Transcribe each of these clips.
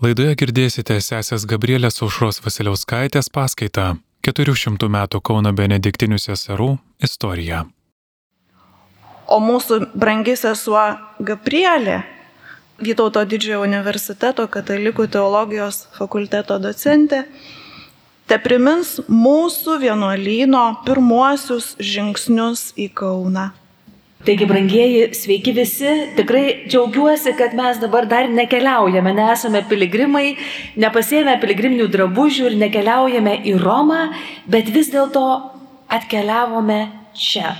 Laidoje girdėsite sesės Gabrielės Aušros Vasiliauskaitės paskaitą 400 metų Kauno benediktinių seserų istorija. O mūsų brangi sesuo Gabrielė, Vytauto didžiojo universiteto katalikų teologijos fakulteto docentė, te primins mūsų vienuolyno pirmuosius žingsnius į Kauną. Taigi, brangieji, sveiki visi. Tikrai džiaugiuosi, kad mes dabar dar nekeliaujame, nesame piligrimai, nepasėmė piligriminių drabužių ir nekeliaujame į Romą, bet vis dėlto atkeliavome čia.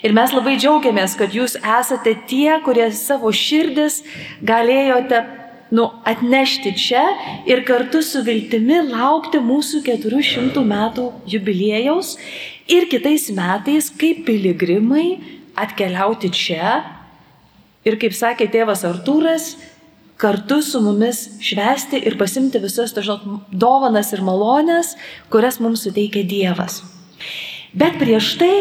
Ir mes labai džiaugiamės, kad jūs esate tie, kurie savo širdis galėjote nu, atnešti čia ir kartu su viltimi laukti mūsų 400 metų jubiliejaus ir kitais metais kaip piligrimai atkeliauti čia ir, kaip sakė tėvas Artūras, kartu su mumis švesti ir pasimti visas to žinot, dovanas ir malonės, kurias mums suteikia Dievas. Bet prieš tai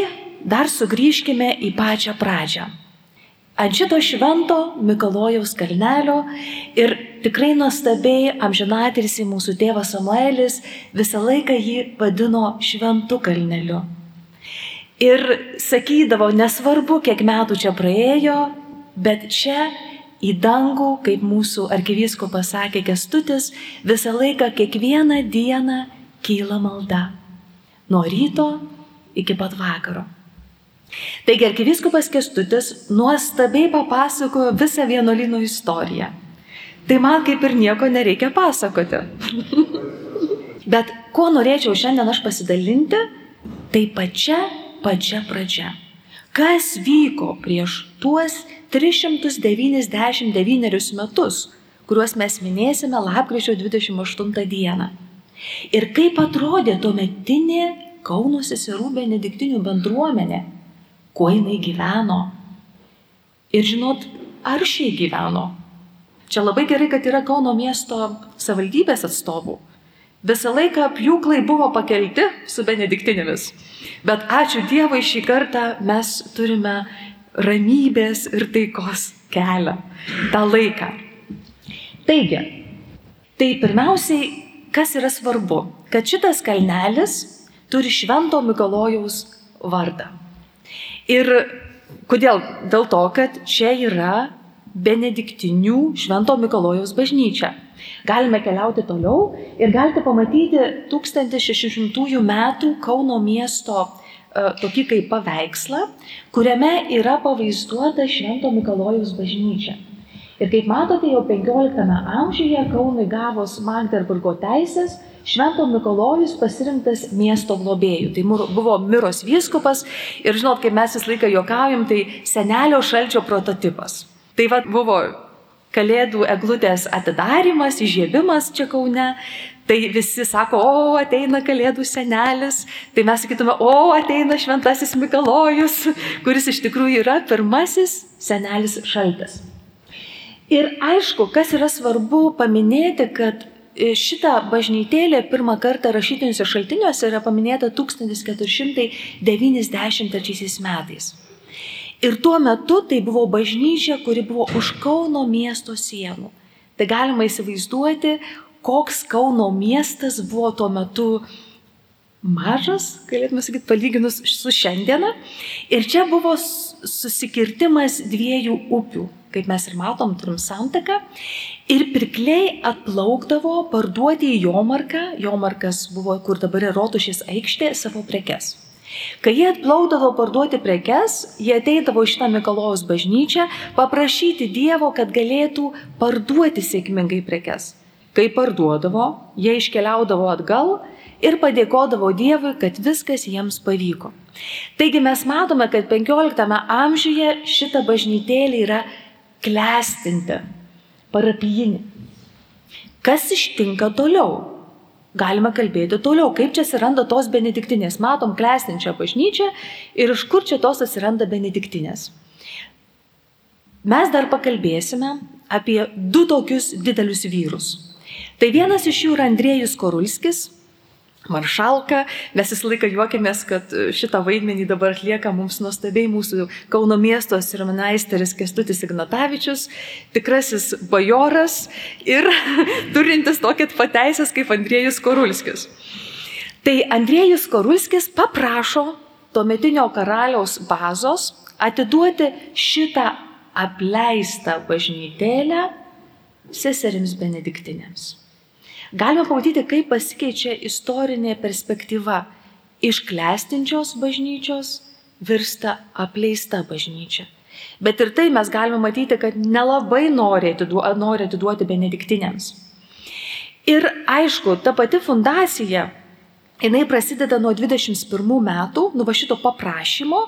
dar sugrįžkime į pačią pradžią. Ant šito švento Mikalojaus kalnelio ir tikrai nuostabiai amžinatilsi mūsų tėvas Samuelis visą laiką jį vadino šventu kalneliu. Ir sakydavo, nesvarbu, kiek metų čia praėjo, bet čia į dangų, kaip mūsų arkivyskupas sakė Kestutis, visą laiką, kiekvieną dieną kyla malda. Nuo ryto iki pat vakaro. Taigi arkivyskupas Kestutis nuostabiai papasakojo visą vienuolino istoriją. Tai man kaip ir nieko nereikia pasakoti. Bet kuo norėčiau šiandien aš pasidalinti, tai pačia pačia pradžia. Kas vyko prieš tuos 399 metus, kuriuos mes minėsime lapkričio 28 dieną. Ir kaip atrodė tuometinė Kauno seserų benediktinių bendruomenė, kuo jinai gyveno. Ir žinot, ar šiai gyveno. Čia labai gerai, kad yra Kauno miesto savaldybės atstovų. Visą laiką pjūklai buvo pakelti su benediktinėmis. Bet ačiū Dievui šį kartą mes turime ramybės ir taikos kelią, tą laiką. Taigi, tai pirmiausiai, kas yra svarbu, kad šitas kalnelis turi Švento Mikalojaus vardą. Ir kodėl? Dėl to, kad čia yra benediktinių Švento Mikalojaus bažnyčia. Galime keliauti toliau ir galite pamatyti 1600 metų Kauno miesto e, tokį kaip paveikslą, kuriame yra pavaizduota Švento Mikalojaus bažnyčia. Ir kaip matote, jau 15 amžiuje Kaunui gavus Magdeburgo teisės, Švento Mikolojus pasirinktas miesto globėjų. Tai buvo Miros vyskupas ir žinot, kaip mes visą laiką juokaujam, tai senelio šalčio prototipas. Tai vad buvo Kalėdų eglutės atidarimas, įžiebimas čia Kaune. Tai visi sako, o ateina Kalėdų senelis. Tai mes sakytume, o ateina šventasis Mikalojus, kuris iš tikrųjų yra pirmasis senelis šaltas. Ir aišku, kas yra svarbu paminėti, kad šitą bažnytėlę pirmą kartą rašytiniuose šaltiniuose yra paminėta 1493 metais. Ir tuo metu tai buvo bažnyčia, kuri buvo už Kauno miesto sienų. Tai galima įsivaizduoti, koks Kauno miestas buvo tuo metu mažas, galėtume sakyti, palyginus su šiandiena. Ir čia buvo susikirtimas dviejų upių, kaip mes ir matom, turim santaką. Ir pirkliai atplaukdavo parduoti į Jomarką, Jomarkas buvo, kur dabar yra Rotušės aikštė, savo prekes. Kai jie atplaudavo parduoti prekes, jie ateidavo iš tą Mikalojaus bažnyčią paprašyti Dievo, kad galėtų parduoti sėkmingai prekes. Kai parduodavo, jie iškeliaudavo atgal ir padėkodavo Dievui, kad viskas jiems pavyko. Taigi mes matome, kad 15 amžiuje šita bažnytėlė yra klestinti, parapijinė. Kas ištinka toliau? Galima kalbėti toliau, kaip čia atsiranda tos benediktinės. Matom klestinčią bažnyčią ir iš kur čia tos atsiranda benediktinės. Mes dar pakalbėsime apie du tokius didelius vyrus. Tai vienas iš jų yra Andrėjus Korulskis. Maršalką. Mes visą laiką juokiamės, kad šitą vaidmenį dabar atlieka mums nuostabiai mūsų Kauno miesto sirmenaisteris Kestutis Ignatavičius, tikrasis bajoras ir turintis tokią pateisės kaip Andriejus Korulskis. Tai Andriejus Korulskis paprašo tuometinio karaliaus bazos atiduoti šitą apleistą bažnytėlę seserims benediktinėms galime pamatyti, kaip pasikeičia istorinė perspektyva. Iš klestinčios bažnyčios virsta apleista bažnyčia. Bet ir tai mes galime matyti, kad nelabai nori, atiduo, nori atiduoti benediktinėms. Ir aišku, ta pati fundacija, jinai prasideda nuo 21 metų, nuo šito paprašymo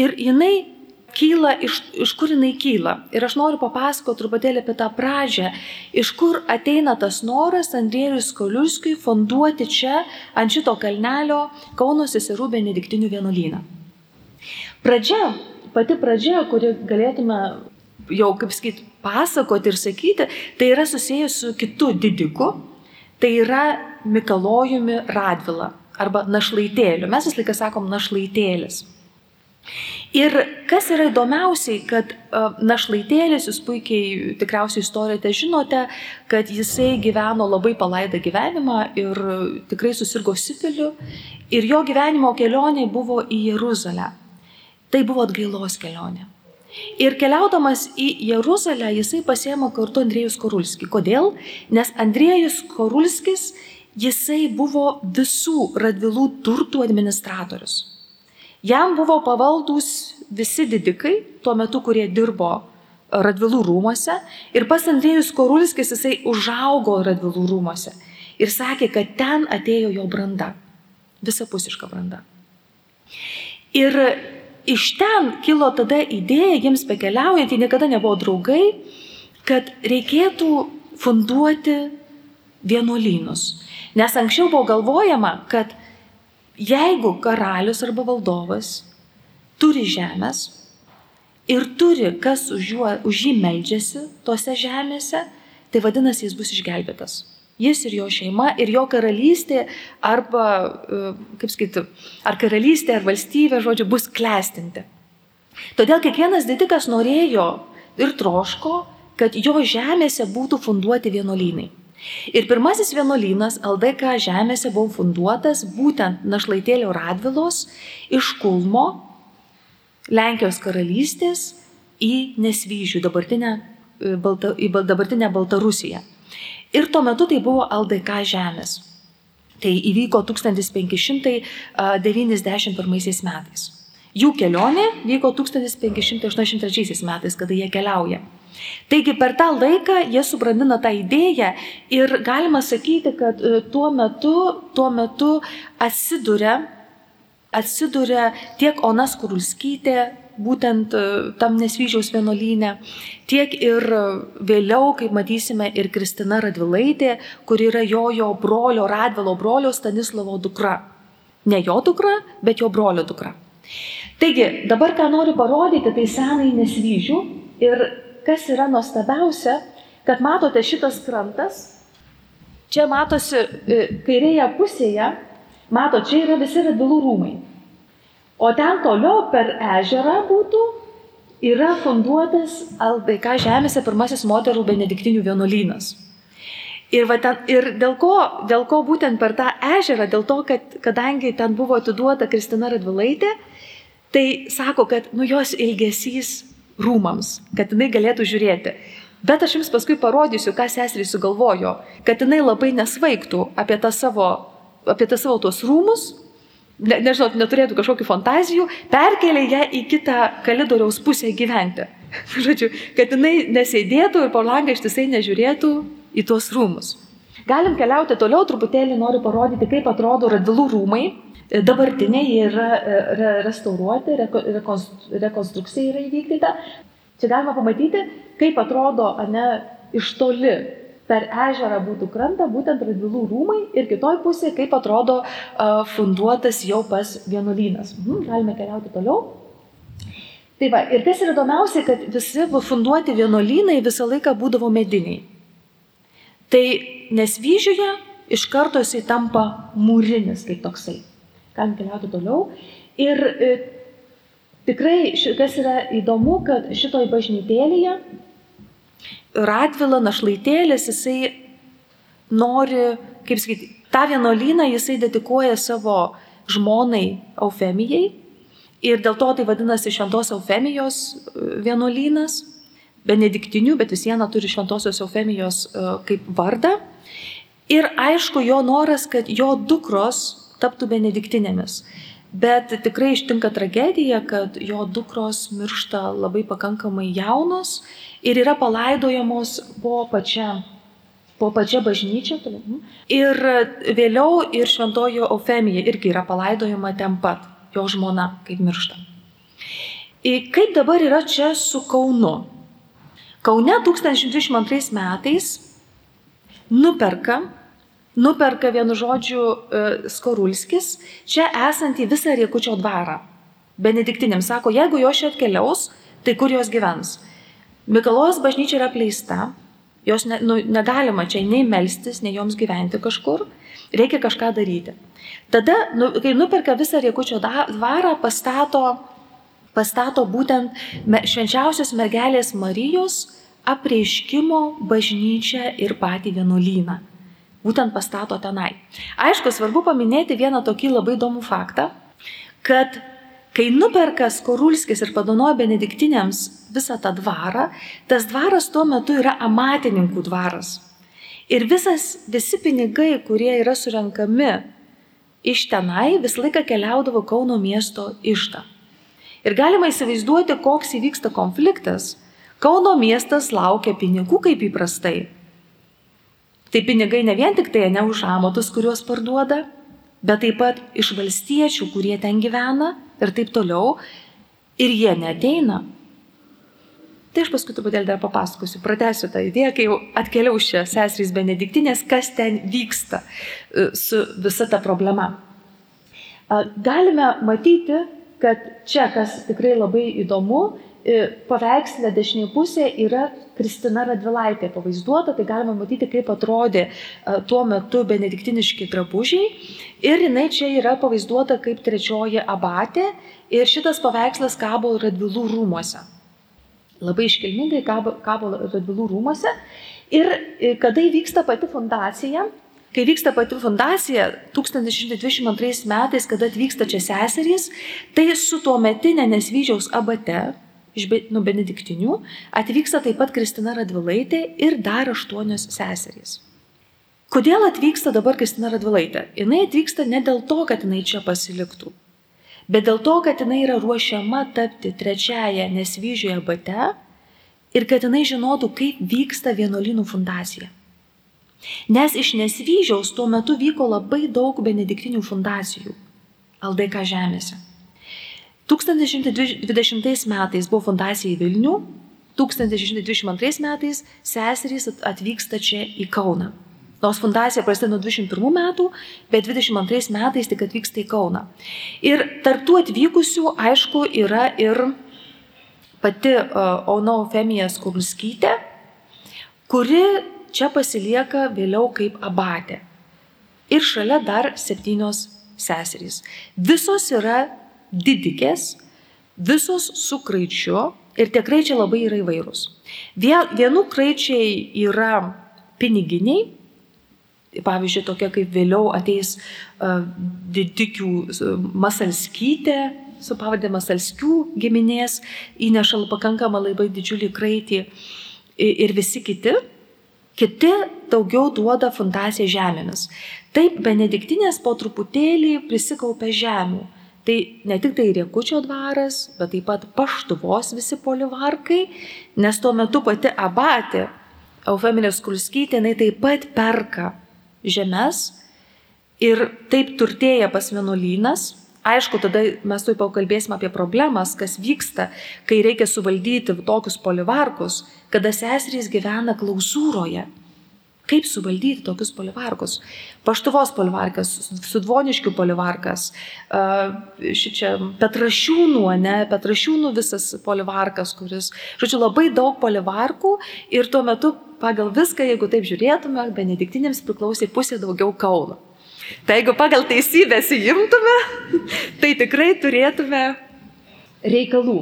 ir jinai kyla, iš, iš kur jinai kyla. Ir aš noriu papasakoti truputėlį apie tą pradžią, iš kur ateina tas noras Andrėjui Skoliuskiui fonduoti čia ant šito kalnelio Kauno seserų benediktinių vienuolyną. Pradžia, pati pradžia, kuri galėtume jau, kaip sakyti, pasakoti ir sakyti, tai yra susijęs su kitu didiku, tai yra Mikalojumi Radvila arba našlaitėliu. Mes visą laiką sakom našlaitėlis. Ir kas yra įdomiausiai, kad našlaitėlis, jūs puikiai tikriausiai istoriją te žinote, kad jisai gyveno labai palaidą gyvenimą ir tikrai susirgo sifiliu. Ir jo gyvenimo kelionė buvo į Jeruzalę. Tai buvo atgailos kelionė. Ir keliaudamas į Jeruzalę, jisai pasiema kartu Andrėjus Korulskį. Kodėl? Nes Andrėjus Korulskis, jisai buvo visų radvilų turtų administratorius. Jam buvo pavaldus visi didikai, tuo metu, kurie dirbo Radvilų rūmose. Ir pas Andrėjus Korulskis jisai užaugo Radvilų rūmose. Ir sakė, kad ten atėjo jo branda. Visapusiška branda. Ir iš ten kilo tada idėja, jiems bekeliaujant, jie niekada nebuvo draugai, kad reikėtų funduoti vienuolynus. Nes anksčiau buvo galvojama, kad jeigu karalius arba valdovas turi žemės ir turi, kas už, juo, už jį meldžiasi tose žemėse, tai vadinasi, jis bus išgelbėtas. Jis ir jo šeima, ir jo karalystė, arba, e, kaip skaityti, ar karalystė, ar valstybė, žodžiu, bus klestinti. Todėl kiekvienas didikas norėjo ir troško, kad jo žemėse būtų funduoti vienuolynai. Ir pirmasis vienuolynas LDK žemėse buvo funduotas būtent našlaitėlio Radvilos iš Kulmo, Lenkijos karalystės į Nesvyžių, dabartinę, e, Balta, į dabartinę Baltarusiją. Ir tuo metu tai buvo LDK žemės. Tai įvyko 1591 metais. Jų kelionė vyko 1583 metais, kada jie keliauja. Taigi per tą laiką jie subrandina tą idėją ir galima sakyti, kad e, tuo metu, tuo metu atsiduria, atsiduria tiek Onas Kurulskytė, būtent e, tam nesvyžiaus vienuolynė, tiek ir vėliau, kaip matysime, ir Kristina Radvilaitė, kuri yra jo, jo brolio, Radvilo brolio Stanislovo dukra. Ne jo dukra, bet jo brolio dukra. Taigi, dabar ką noriu parodyti, tai senai nesvyžių ir kas yra nuostabiausia, kad matote šitas krantas, čia matosi e, kairėje pusėje, mato, čia yra visi radvilų rūmai. O ten toliau per ežerą būtų yra funduotas LDK žemėse pirmasis moterų benediktinių vienuolynas. Ir, va, ten, ir dėl, ko, dėl ko būtent per tą ežerą, dėl to, kad kadangi ten buvo atiduota Kristina Radvilaitė, tai sako, kad nu jos ilgesys rūmams, kad jinai galėtų žiūrėti. Bet aš jums paskui parodysiu, ką seserys sugalvojo, kad jinai labai nesvaigtų apie tą savo, apie tą savo tuos rūmus, ne, nežinau, neturėtų kažkokių fantazijų, perkelė ją į kitą kalidoriaus pusę gyventi. Žodžiu, kad jinai nesėdėtų ir po langą ištisai nežiūrėtų į tuos rūmus. Galim keliauti toliau, truputėlį noriu parodyti, kaip atrodo radvilų rūmai. Dabartinė jie yra re, restauruoti, reko, rekonstrukcija yra įvykdyta. Čia galima pamatyti, kaip atrodo ne, iš toli per ežerą būtų krantą, būtent radvilų rūmai ir kitoj pusėje, kaip atrodo funduotas jau pas vienuolynas. Mhm, galime keliauti toliau. Tai va, ir kas yra įdomiausia, kad visi funduoti vienuolynai visą laiką būdavo mediniai. Tai Nesvyžiuje iš karto jisai tampa mūrinis kaip toksai. Galim keliauti toliau. Ir e, tikrai, kas yra įdomu, kad šitoj bažnytėlėje Radvila našlaitėlis, jisai nori, kaip sakyti, tą vienuolyną jisai dedikuoja savo žmonai Eufemijai ir dėl to tai vadinasi Šventos Eufemijos e, vienuolynas, benediktinių, bet vis viena turi Šventosios Eufemijos e, kaip vardą. Ir aišku, jo noras, kad jo dukros taptų benediktinėmis. Bet tikrai ištinka tragedija, kad jo dukros miršta labai pakankamai jaunos ir yra palaidojamos po pačia, po pačia bažnyčia. Ir vėliau ir šventojo Eufemija irgi yra palaidojama ten pat, jo žmona, kaip miršta. Ir kaip dabar yra čia su Kaunu? Kaune 1022 metais nuperka, nuperka vienu žodžiu e, Skorulskis čia esantį visą Riekučio dvarą. Benediktinėm sako, jeigu jo čia atkeliaus, tai kur jos gyvens? Mikalojos bažnyčia yra pleista, jos ne, nu, negalima čia nei melstis, nei joms gyventi kažkur, reikia kažką daryti. Tada, nu, kai nuperka visą Riekučio dvarą, pastato, pastato būtent švenčiausios mergelės Marijos apreiškimo bažnyčią ir patį vienuolyną. Būtent pastato tenai. Aišku, svarbu paminėti vieną tokį labai įdomų faktą, kad Kai nuperka Skorulskis ir padanoja benediktinėms visą tą dvarą, tas dvaras tuo metu yra amatininkų dvaras. Ir visas, visi pinigai, kurie yra surenkami iš tenai, visą laiką keliaudavo Kauno miesto išdą. Ir galima įsivaizduoti, koks įvyksta konfliktas. Kauno miestas laukia pinigų kaip įprastai. Tai pinigai ne vien tik tai ne už amatus, kuriuos parduoda, bet taip pat iš valstiečių, kurie ten gyvena ir taip toliau, ir jie neteina. Tai aš paskui truputėlį dar papasakosiu, pratęsiu tą idėją, kai jau atkeliau čia seserys Benediktinės, kas ten vyksta e, su visa ta problema. Galime matyti, kad čia, kas tikrai labai įdomu, paveikslė dešinė pusė yra Kristina Radvilaitė pavaizduota, tai galima matyti, kaip atrodė e, tuo metu benediktiniški drabužiai. Ir jinai čia yra pavaizduota kaip trečioji abatė ir šitas paveikslas kabo Radvilų rūmuose. Labai iškilmingai kabo, kabo Radvilų rūmuose. Ir e, kada įvyksta pati fundacija, Kai vyksta pati fundacija 1622 metais, kada atvyksta čia seserys, tai su tuo metinė Nesvyžiaus abate, iš nu, benediktinių, atvyksta taip pat Kristina Radvilaitė ir dar aštuonios seserys. Kodėl atvyksta dabar Kristina Radvilaitė? Jis atvyksta ne dėl to, kad jinai čia pasiliktų, bet dėl to, kad jinai yra ruošiama tapti trečiaja nesvyžioje bate ir kad jinai žinotų, kaip vyksta vienuolinų fundacija. Nes iš nesvyžiaus tuo metu vyko labai daug benediktinių fundacijų LDK žemėse. 1120 metais buvo fundacija į Vilnių, 1122 metais seserys atvyksta čia į Kauną. Nors fundacija prasideda nuo 21 metų, bet 22 metais tik atvyksta į Kauną. Ir tarptų atvykusių, aišku, yra ir pati uh, Ona Eufemija Skurlskytė, kuri čia pasilieka vėliau kaip abatė. Ir šalia dar septynios seserys. Visos yra didikės, visos su kraičiu ir tie kraičiai labai yra įvairūs. Vienų kraičiai yra piniginiai, pavyzdžiui, tokia kaip vėliau ateis uh, didikių masalskytė, su pavadė masalskių giminės, įneša pakankamą labai didžiulį kraitį ir visi kiti. Kiti daugiau duoda fundaciją žemėmis. Taip, benediktinės po truputėlį prisikaupia žemių Tai ne tik tai Riekučio dvaras, bet taip pat paštuvos visi polivarkai, nes tuo metu pati abatė, Eufeminė Skulskytė, jinai taip pat perka žemės ir taip turtėja pas vienuolynas. Aišku, tada mes tuoj pakalbėsime apie problemas, kas vyksta, kai reikia suvaldyti tokius polivarkus, kada seserys gyvena klausūroje Kaip suvaldyti tokius polivarkus? Paštuvos polivarkas, sudvoniškių polivarkas, šičia Petrašiūnų, ne, Petrašiūnų visas polivarkas, kuris, žodžiu, labai daug polivarkų ir tuo metu pagal viską, jeigu taip žiūrėtume, benediktinėms priklausė pusė daugiau Kauno. Tai jeigu pagal teisybę įimtume, tai tikrai turėtume reikalų.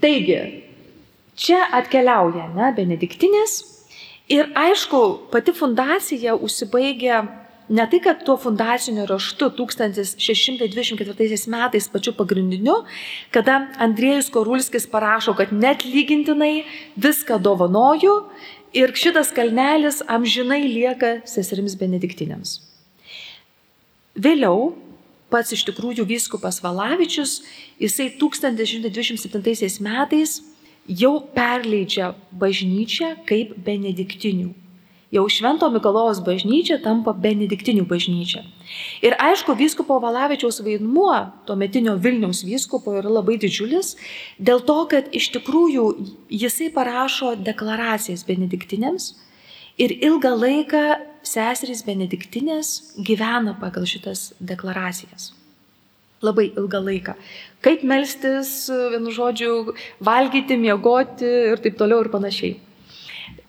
Taigi, čia atkeliauja ne, benediktinės ir aišku, pati fundacija užsibaigia ne tai, kad tuo fundaciniu raštu 1624 metais pačiu pagrindiniu, kada Andriejus Korulskis parašo, kad net lygintinai viską dovanoju ir šitas kalnelis amžinai lieka seserims benediktinėms. Vėliau pats iš tikrųjų vyskupas Valavičius, jisai 1127 metais jau perleidžia bažnyčią kaip benediktinių. Jau Švento Mikalojaus bažnyčia tampa benediktinių bažnyčia. Ir aišku, vyskupo Valavičiaus vaidmuo, tuometinio Vilniaus vyskupo, yra labai didžiulis, dėl to, kad iš tikrųjų jisai parašo deklaracijas benediktinėms ir ilgą laiką seserys benediktinės gyvena pagal šitas deklaracijas. Labai ilgą laiką. Kaip melstis, vienu žodžiu, valgyti, miegoti ir taip toliau ir panašiai.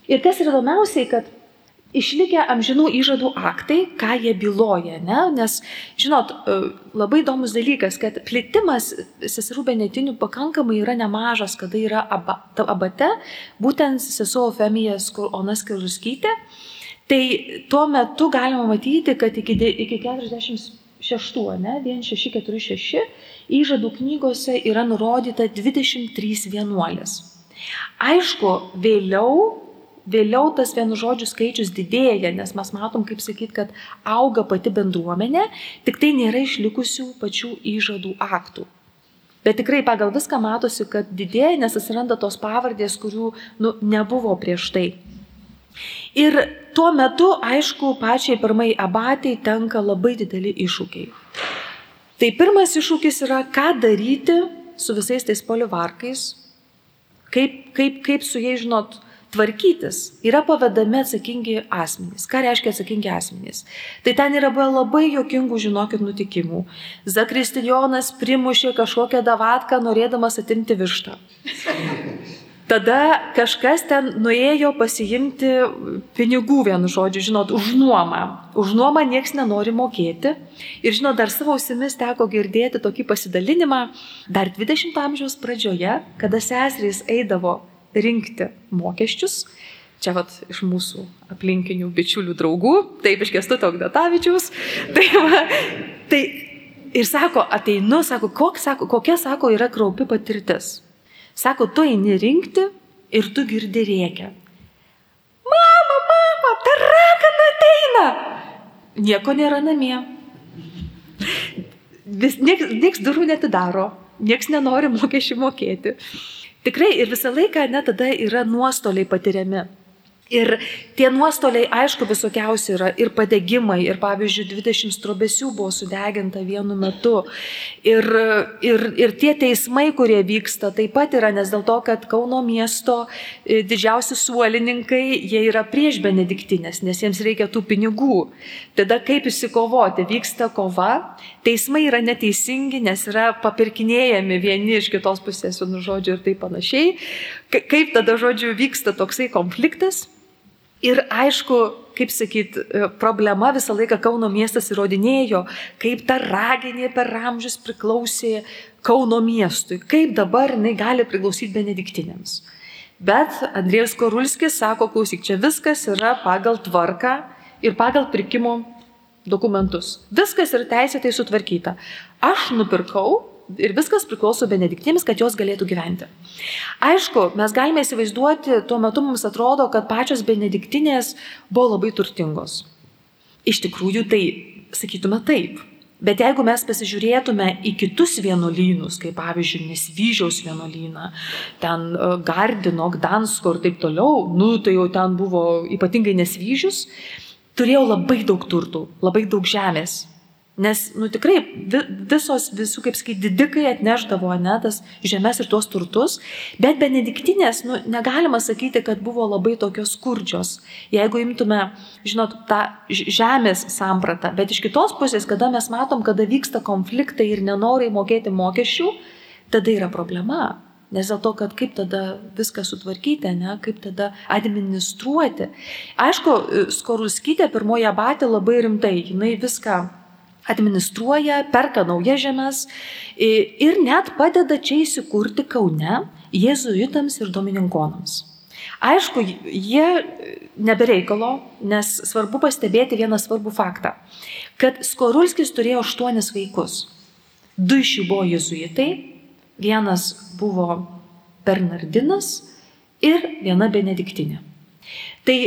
Ir kas yra įdomiausiai, kad išlikę amžinų įžadų aktai, ką jie byloja, ne? nes, žinot, labai įdomus dalykas, kad plėtimas seserų benetinių pakankamai yra nemažas, kada yra aba, abate, būtent sesuo Femijas, kur Onas Kiruskytė, Tai tuo metu galima matyti, kad iki, iki 46, ne, 1646 įžadų knygose yra nurodyta 23 vienuolės. Aišku, vėliau, vėliau tas vienu žodžiu skaičius didėja, nes mes matom, kaip sakyt, kad auga pati bendruomenė, tik tai nėra išlikusių pačių įžadų aktų. Bet tikrai pagal viską matosi, kad didėja, nes atsiranda tos pavardės, kurių nu, nebuvo prieš tai. Ir tuo metu, aišku, pačiai pirmai abatai tenka labai dideli iššūkiai. Tai pirmas iššūkis yra, ką daryti su visais tais polivarkais, kaip, kaip, kaip su jais, žinot, tvarkytis. Yra pavedami atsakingi asmenys. Ką reiškia atsakingi asmenys? Tai ten yra buvę labai jokingų, žinokit, nutikimų. Zakristijonas primušė kažkokią davatką, norėdamas atimti vištą. Tada kažkas ten nuėjo pasiimti pinigų, vienu žodžiu, žinot, už nuomą. Už nuomą nieks nenori mokėti. Ir, žinot, dar savo ausimis teko girdėti tokį pasidalinimą dar 20 amžiaus pradžioje, kada seserys eidavo rinkti mokesčius. Čia vat iš mūsų aplinkinių bičiulių draugų, taip iš Kestuto Gnatavičiaus. Tai, va, tai ir sako, ateinu, sako, kok, sako, kokia, sako, yra kraupi patirtis. Sako, tu eini rinkti ir tu girdi rėkia. Mama, mama, ta ragana ateina. Nieko nėra namie. Vis, nieks, nieks durų netidaro, nieks nenori mokesčių mokėti. Tikrai ir visą laiką net tada yra nuostoliai patiriami. Ir tie nuostoliai, aišku, visokiausi yra ir padegimai, ir pavyzdžiui, 20 strobesių buvo sudeginta vienu metu. Ir, ir, ir tie teismai, kurie vyksta, taip pat yra, nes dėl to, kad Kauno miesto e, didžiausi suolininkai, jie yra prieš benediktinės, nes jiems reikia tų pinigų. Tada kaip įsikovoti, vyksta kova, teismai yra neteisingi, nes yra papirkinėjami vieni iš kitos pusės, vienu žodžiu, ir taip panašiai. Kaip tada, žodžiu, vyksta toksai konfliktas? Ir aišku, kaip sakyt, e, problema visą laiką Kauno miestas įrodinėjo, kaip ta raginė per amžius priklausė Kauno miestui, kaip dabar jinai gali priklausyti benediktinėms. Bet Andrėjus Korulskis sako, klausyk, čia viskas yra pagal tvarką ir pagal pirkimo dokumentus. Viskas yra teisėtai sutvarkyta. Aš nupirkau ir viskas priklauso benediktinėms, kad jos galėtų gyventi. Aišku, mes galime įsivaizduoti, tuo metu mums atrodo, kad pačios benediktinės buvo labai turtingos. Iš tikrųjų, tai sakytume taip. Bet jeigu mes pasižiūrėtume į kitus vienuolynus, kaip pavyzdžiui, Nesvyžiaus vienuolyną, ten e, Gardino, Gdansko ir taip toliau, nu tai jau ten buvo ypatingai Nesvyžius, turėjau labai daug turtų, labai daug žemės, Nes, nu tikrai, visos, visų, kaip sakyti, didikai atneždavo, ne, tas žemės ir tuos turtus, bet benediktinės, nu, negalima sakyti, kad buvo labai tokios skurdžios. Jeigu imtume, žinot, tą žemės sampratą, bet iš kitos pusės, kada mes matom, kada vyksta konfliktai ir nenorai mokėti mokesčių, tada yra problema. Nes dėl to, kad kaip tada viską sutvarkyti, ne, kaip tada administruoti. Aišku, Skorulskytė pirmoje batė labai rimtai, jinai viską administruoja, perka naujas žemės ir net padeda čia įsikurti Kaune jėzuitams ir domininkonams. Aišku, jie nebereikalo, nes svarbu pastebėti vieną svarbų faktą, kad Skorulskis turėjo aštuonis vaikus. Du iš jų buvo jėzuitai, vienas buvo Bernardinas ir viena benediktinė. Tai,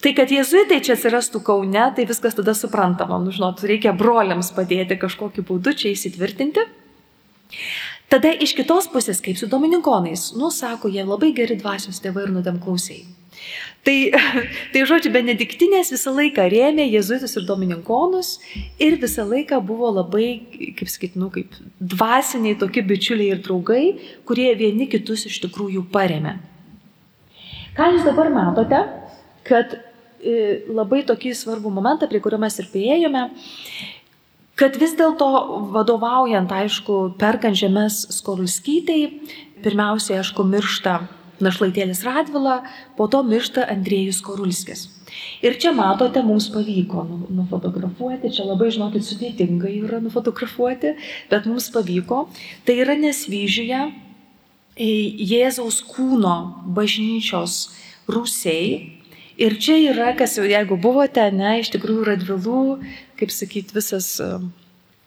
tai kad jėzuitai čia atsirastų Kaune, tai viskas tada suprantama. Nu, žinot, reikia broliams padėti kažkokiu būdu čia įsitvirtinti. Tada iš kitos pusės, kaip su dominikonais, nu, sako, jie labai geri dvasios tėvai ir nudemklausiai. Tai, tai žodžiu, benediktinės visą laiką rėmė jėzuitus ir domininkonus ir visą laiką buvo labai, kaip sakyt, nu, kaip dvasiniai tokie bičiuliai ir draugai, kurie vieni kitus iš tikrųjų paremė. Ką jūs dabar matote, kad e, labai tokį svarbų momentą, prie kurio mes ir prieėjome, kad vis dėlto vadovaujant, aišku, perkant žemės skorulskytai, pirmiausiai, aišku, miršta našlaitėlis Radvila, po to miršta Andrėjus Korulskis. Ir čia matote, mums pavyko nu, nufotografuoti, čia labai, žinokit, sudėtinga yra nufotografuoti, bet mums pavyko. Tai yra nesvyžiuje Jėzaus kūno bažnyčios rūsiai. Ir čia yra, kas jau jeigu buvote, ne, iš tikrųjų radvilų, kaip sakyt, visas,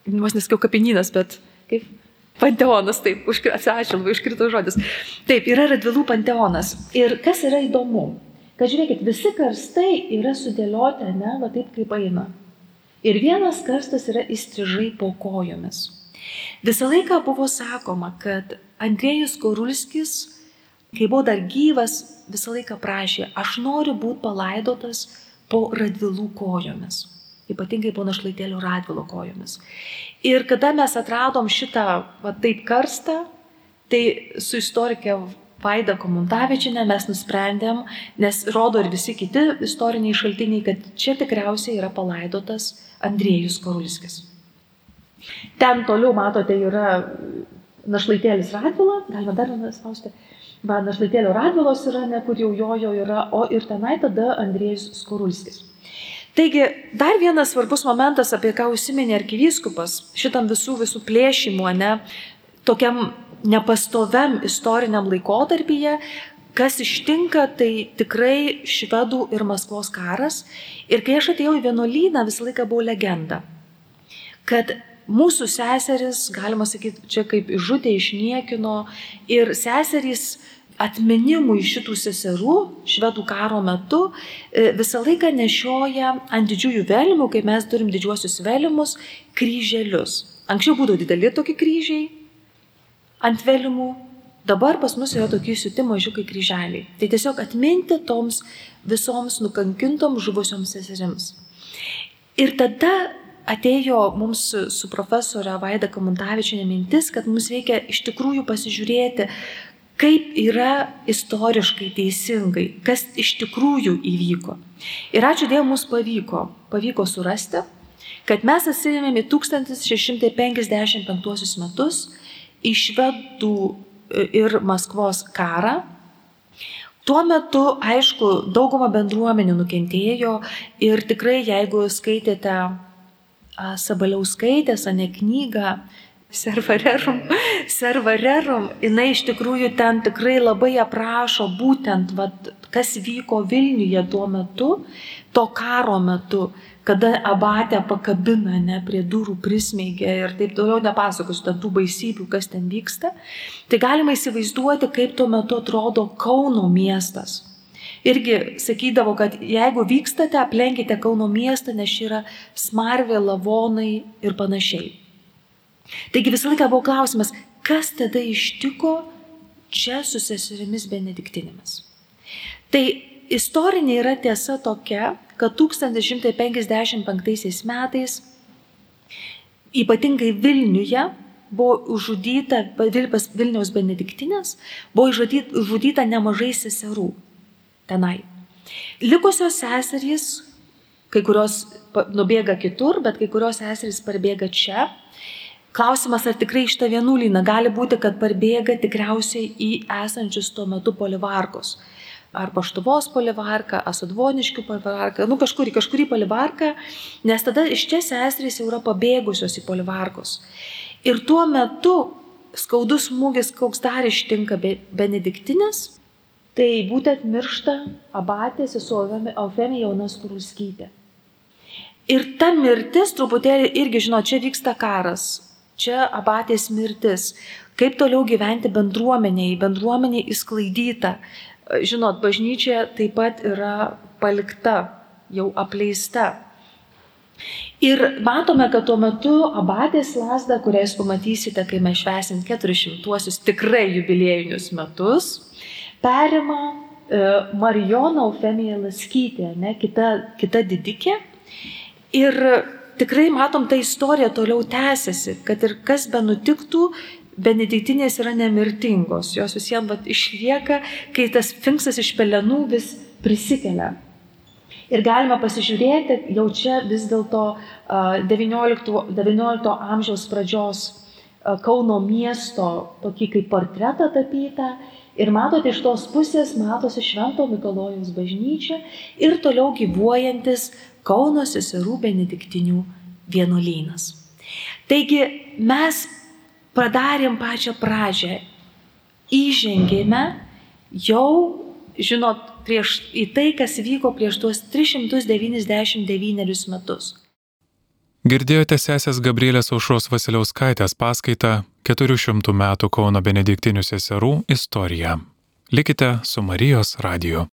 vos nesakiau kapinynas, bet kaip panteonas, taip, atsiprašau, iškrito žodis. Taip, yra radvilų panteonas. Ir kas yra įdomu, kad žiūrėkit, visi karstai yra sudėlioti, ne, va taip kaip eina. Ir vienas karstas yra įstrižai po kojomis. Visą laiką buvo sakoma, kad Andrėjus Korulskis, kai buvo dar gyvas, visą laiką prašė, aš noriu būti palaidotas po radvilų kojomis ypatingai po našlaitėlių radvilo kojomis. Ir kada mes atradom šitą, va taip karstą, tai su istorikė Vaida Komuntavičinė mes nusprendėm, nes rodo ir visi kiti istoriniai šaltiniai, kad čia tikriausiai yra palaidotas Andriejus Korulskis. Ten toliau, matote, yra našlaitėlis Radvila, galima dar vieną spausti. Va, našlaitėlio Radvilos yra, ne kur jau jojo yra, o ir tenai tada Andriejus Skorulskis. Taigi, dar vienas svarbus momentas, apie ką užsiminė arkivyskupas, šitam visų visų plėšimų, ne, tokiam nepastoviam istoriniam laikotarpyje, kas ištinka, tai tikrai švedų ir Maskvos karas. Ir kai aš atėjau į vienuolyną, visą laiką buvo legenda, kad mūsų seseris, galima sakyti, čia kaip išžudė, išniekino ir seserys atminimui šitų seserų švedų karo metu e, visą laiką nešioja ant didžiųjų velimų, kai mes turim didžiuosius velimus, kryželius. Anksčiau būdavo dideli tokie kryžiai ant velimų, dabar pas mus yra tokie siūti mažiukai kryželiai. Tai tiesiog atminti toms visoms nukankintom žuvusioms seserims. Ir tada atėjo mums su profesorė Vaida Kamuntavičinė mintis, kad mums reikia iš tikrųjų pasižiūrėti, kaip yra istoriškai teisingai, kas iš tikrųjų įvyko. Ir ačiū Dievui mums pavyko, pavyko surasti, kad mes atsirėmėme 1655 metus į švedų e, ir Maskvos karą. Tuo metu, aišku, dauguma bendruomenių nukentėjo ir tikrai, jeigu skaitėte Sabaliauskaitės, ane knygą, Servarerum, servarerum, jinai iš tikrųjų ten tikrai labai aprašo būtent, vat, kas vyko Vilniuje tuo metu, to karo metu, kada abatę pakabina, ne, prie durų prismeigė ir taip toliau nepasakosiu ten tų baisybių, kas ten vyksta. Tai galima įsivaizduoti, kaip tuo metu atrodo Kauno miestas. Irgi sakydavo, kad jeigu vykstate, aplenkite Kauno miestą, nes čia yra smarvė, lavonai ir panašiai. Taigi visą laiką buvo klausimas, kas tada ištiko čia su seserimis benediktinėmis. Tai istorinė yra tiesa tokia, kad 1155 metais, ypatingai Vilniuje, buvo Vilpas Vilniaus benediktinės, buvo užžudyta nemažai seserų tenai. Likusios seserys, kai kurios nubėga kitur, bet kai kurios seserys parbėga čia, Klausimas, ar tikrai iš tą vienuolyną gali būti, kad parbėga tikriausiai į esančius tuo metu polivarkus. Ar paštuvos polivarką, asudvoniškių polivarką, nu kažkurį, kažkurį polivarką, nes tada iš čia seserys jau yra pabėgusios į polivarkus. Ir tuo metu skaudus smūgis, koks dar ištinka benediktinės, tai būtent miršta abatė sesuo Eufemija Jaunas Kuruskytė. Ir ta mirtis truputėlį irgi, žinot, čia vyksta karas, čia abatės mirtis, kaip toliau gyventi bendruomeniai, bendruomeniai įsklaidyta. Žinot, bažnyčia taip pat yra palikta, jau apleista. Ir matome, kad tuo metu abatės lasda, kurią jūs pamatysite, kai mes švesim 400-uosius tikrai jubiliejinius metus, perima e, Marijona Eufemija Laskytė, ne, kita, kita didikė. Ir tikrai matom, ta istorija toliau tęsiasi, kad ir kas be nutiktų, benediktinės yra nemirtingos, jos visiems vat, išlieka, kai tas finksas iš pelenų vis prisikelia. Ir galime pasižiūrėti, jau čia vis dėlto 19, 19 amžiaus pradžios Kauno miesto tokį kaip portretą tapytą. Ir matote, iš tos pusės matosi Švento Mikalojaus bažnyčia ir toliau gyvuojantis Kauno seserų benediktinių vienuolynas. Taigi mes padarėm pačią pradžią, įžengėme jau, žinot, prieš į tai, kas vyko prieš tuos 399 metus. Girdėjote sesės Gabrielės Aušros Vasiliauskaitės paskaitą 400 metų Kauno benediktinių seserų istoriją. Likite su Marijos radiju.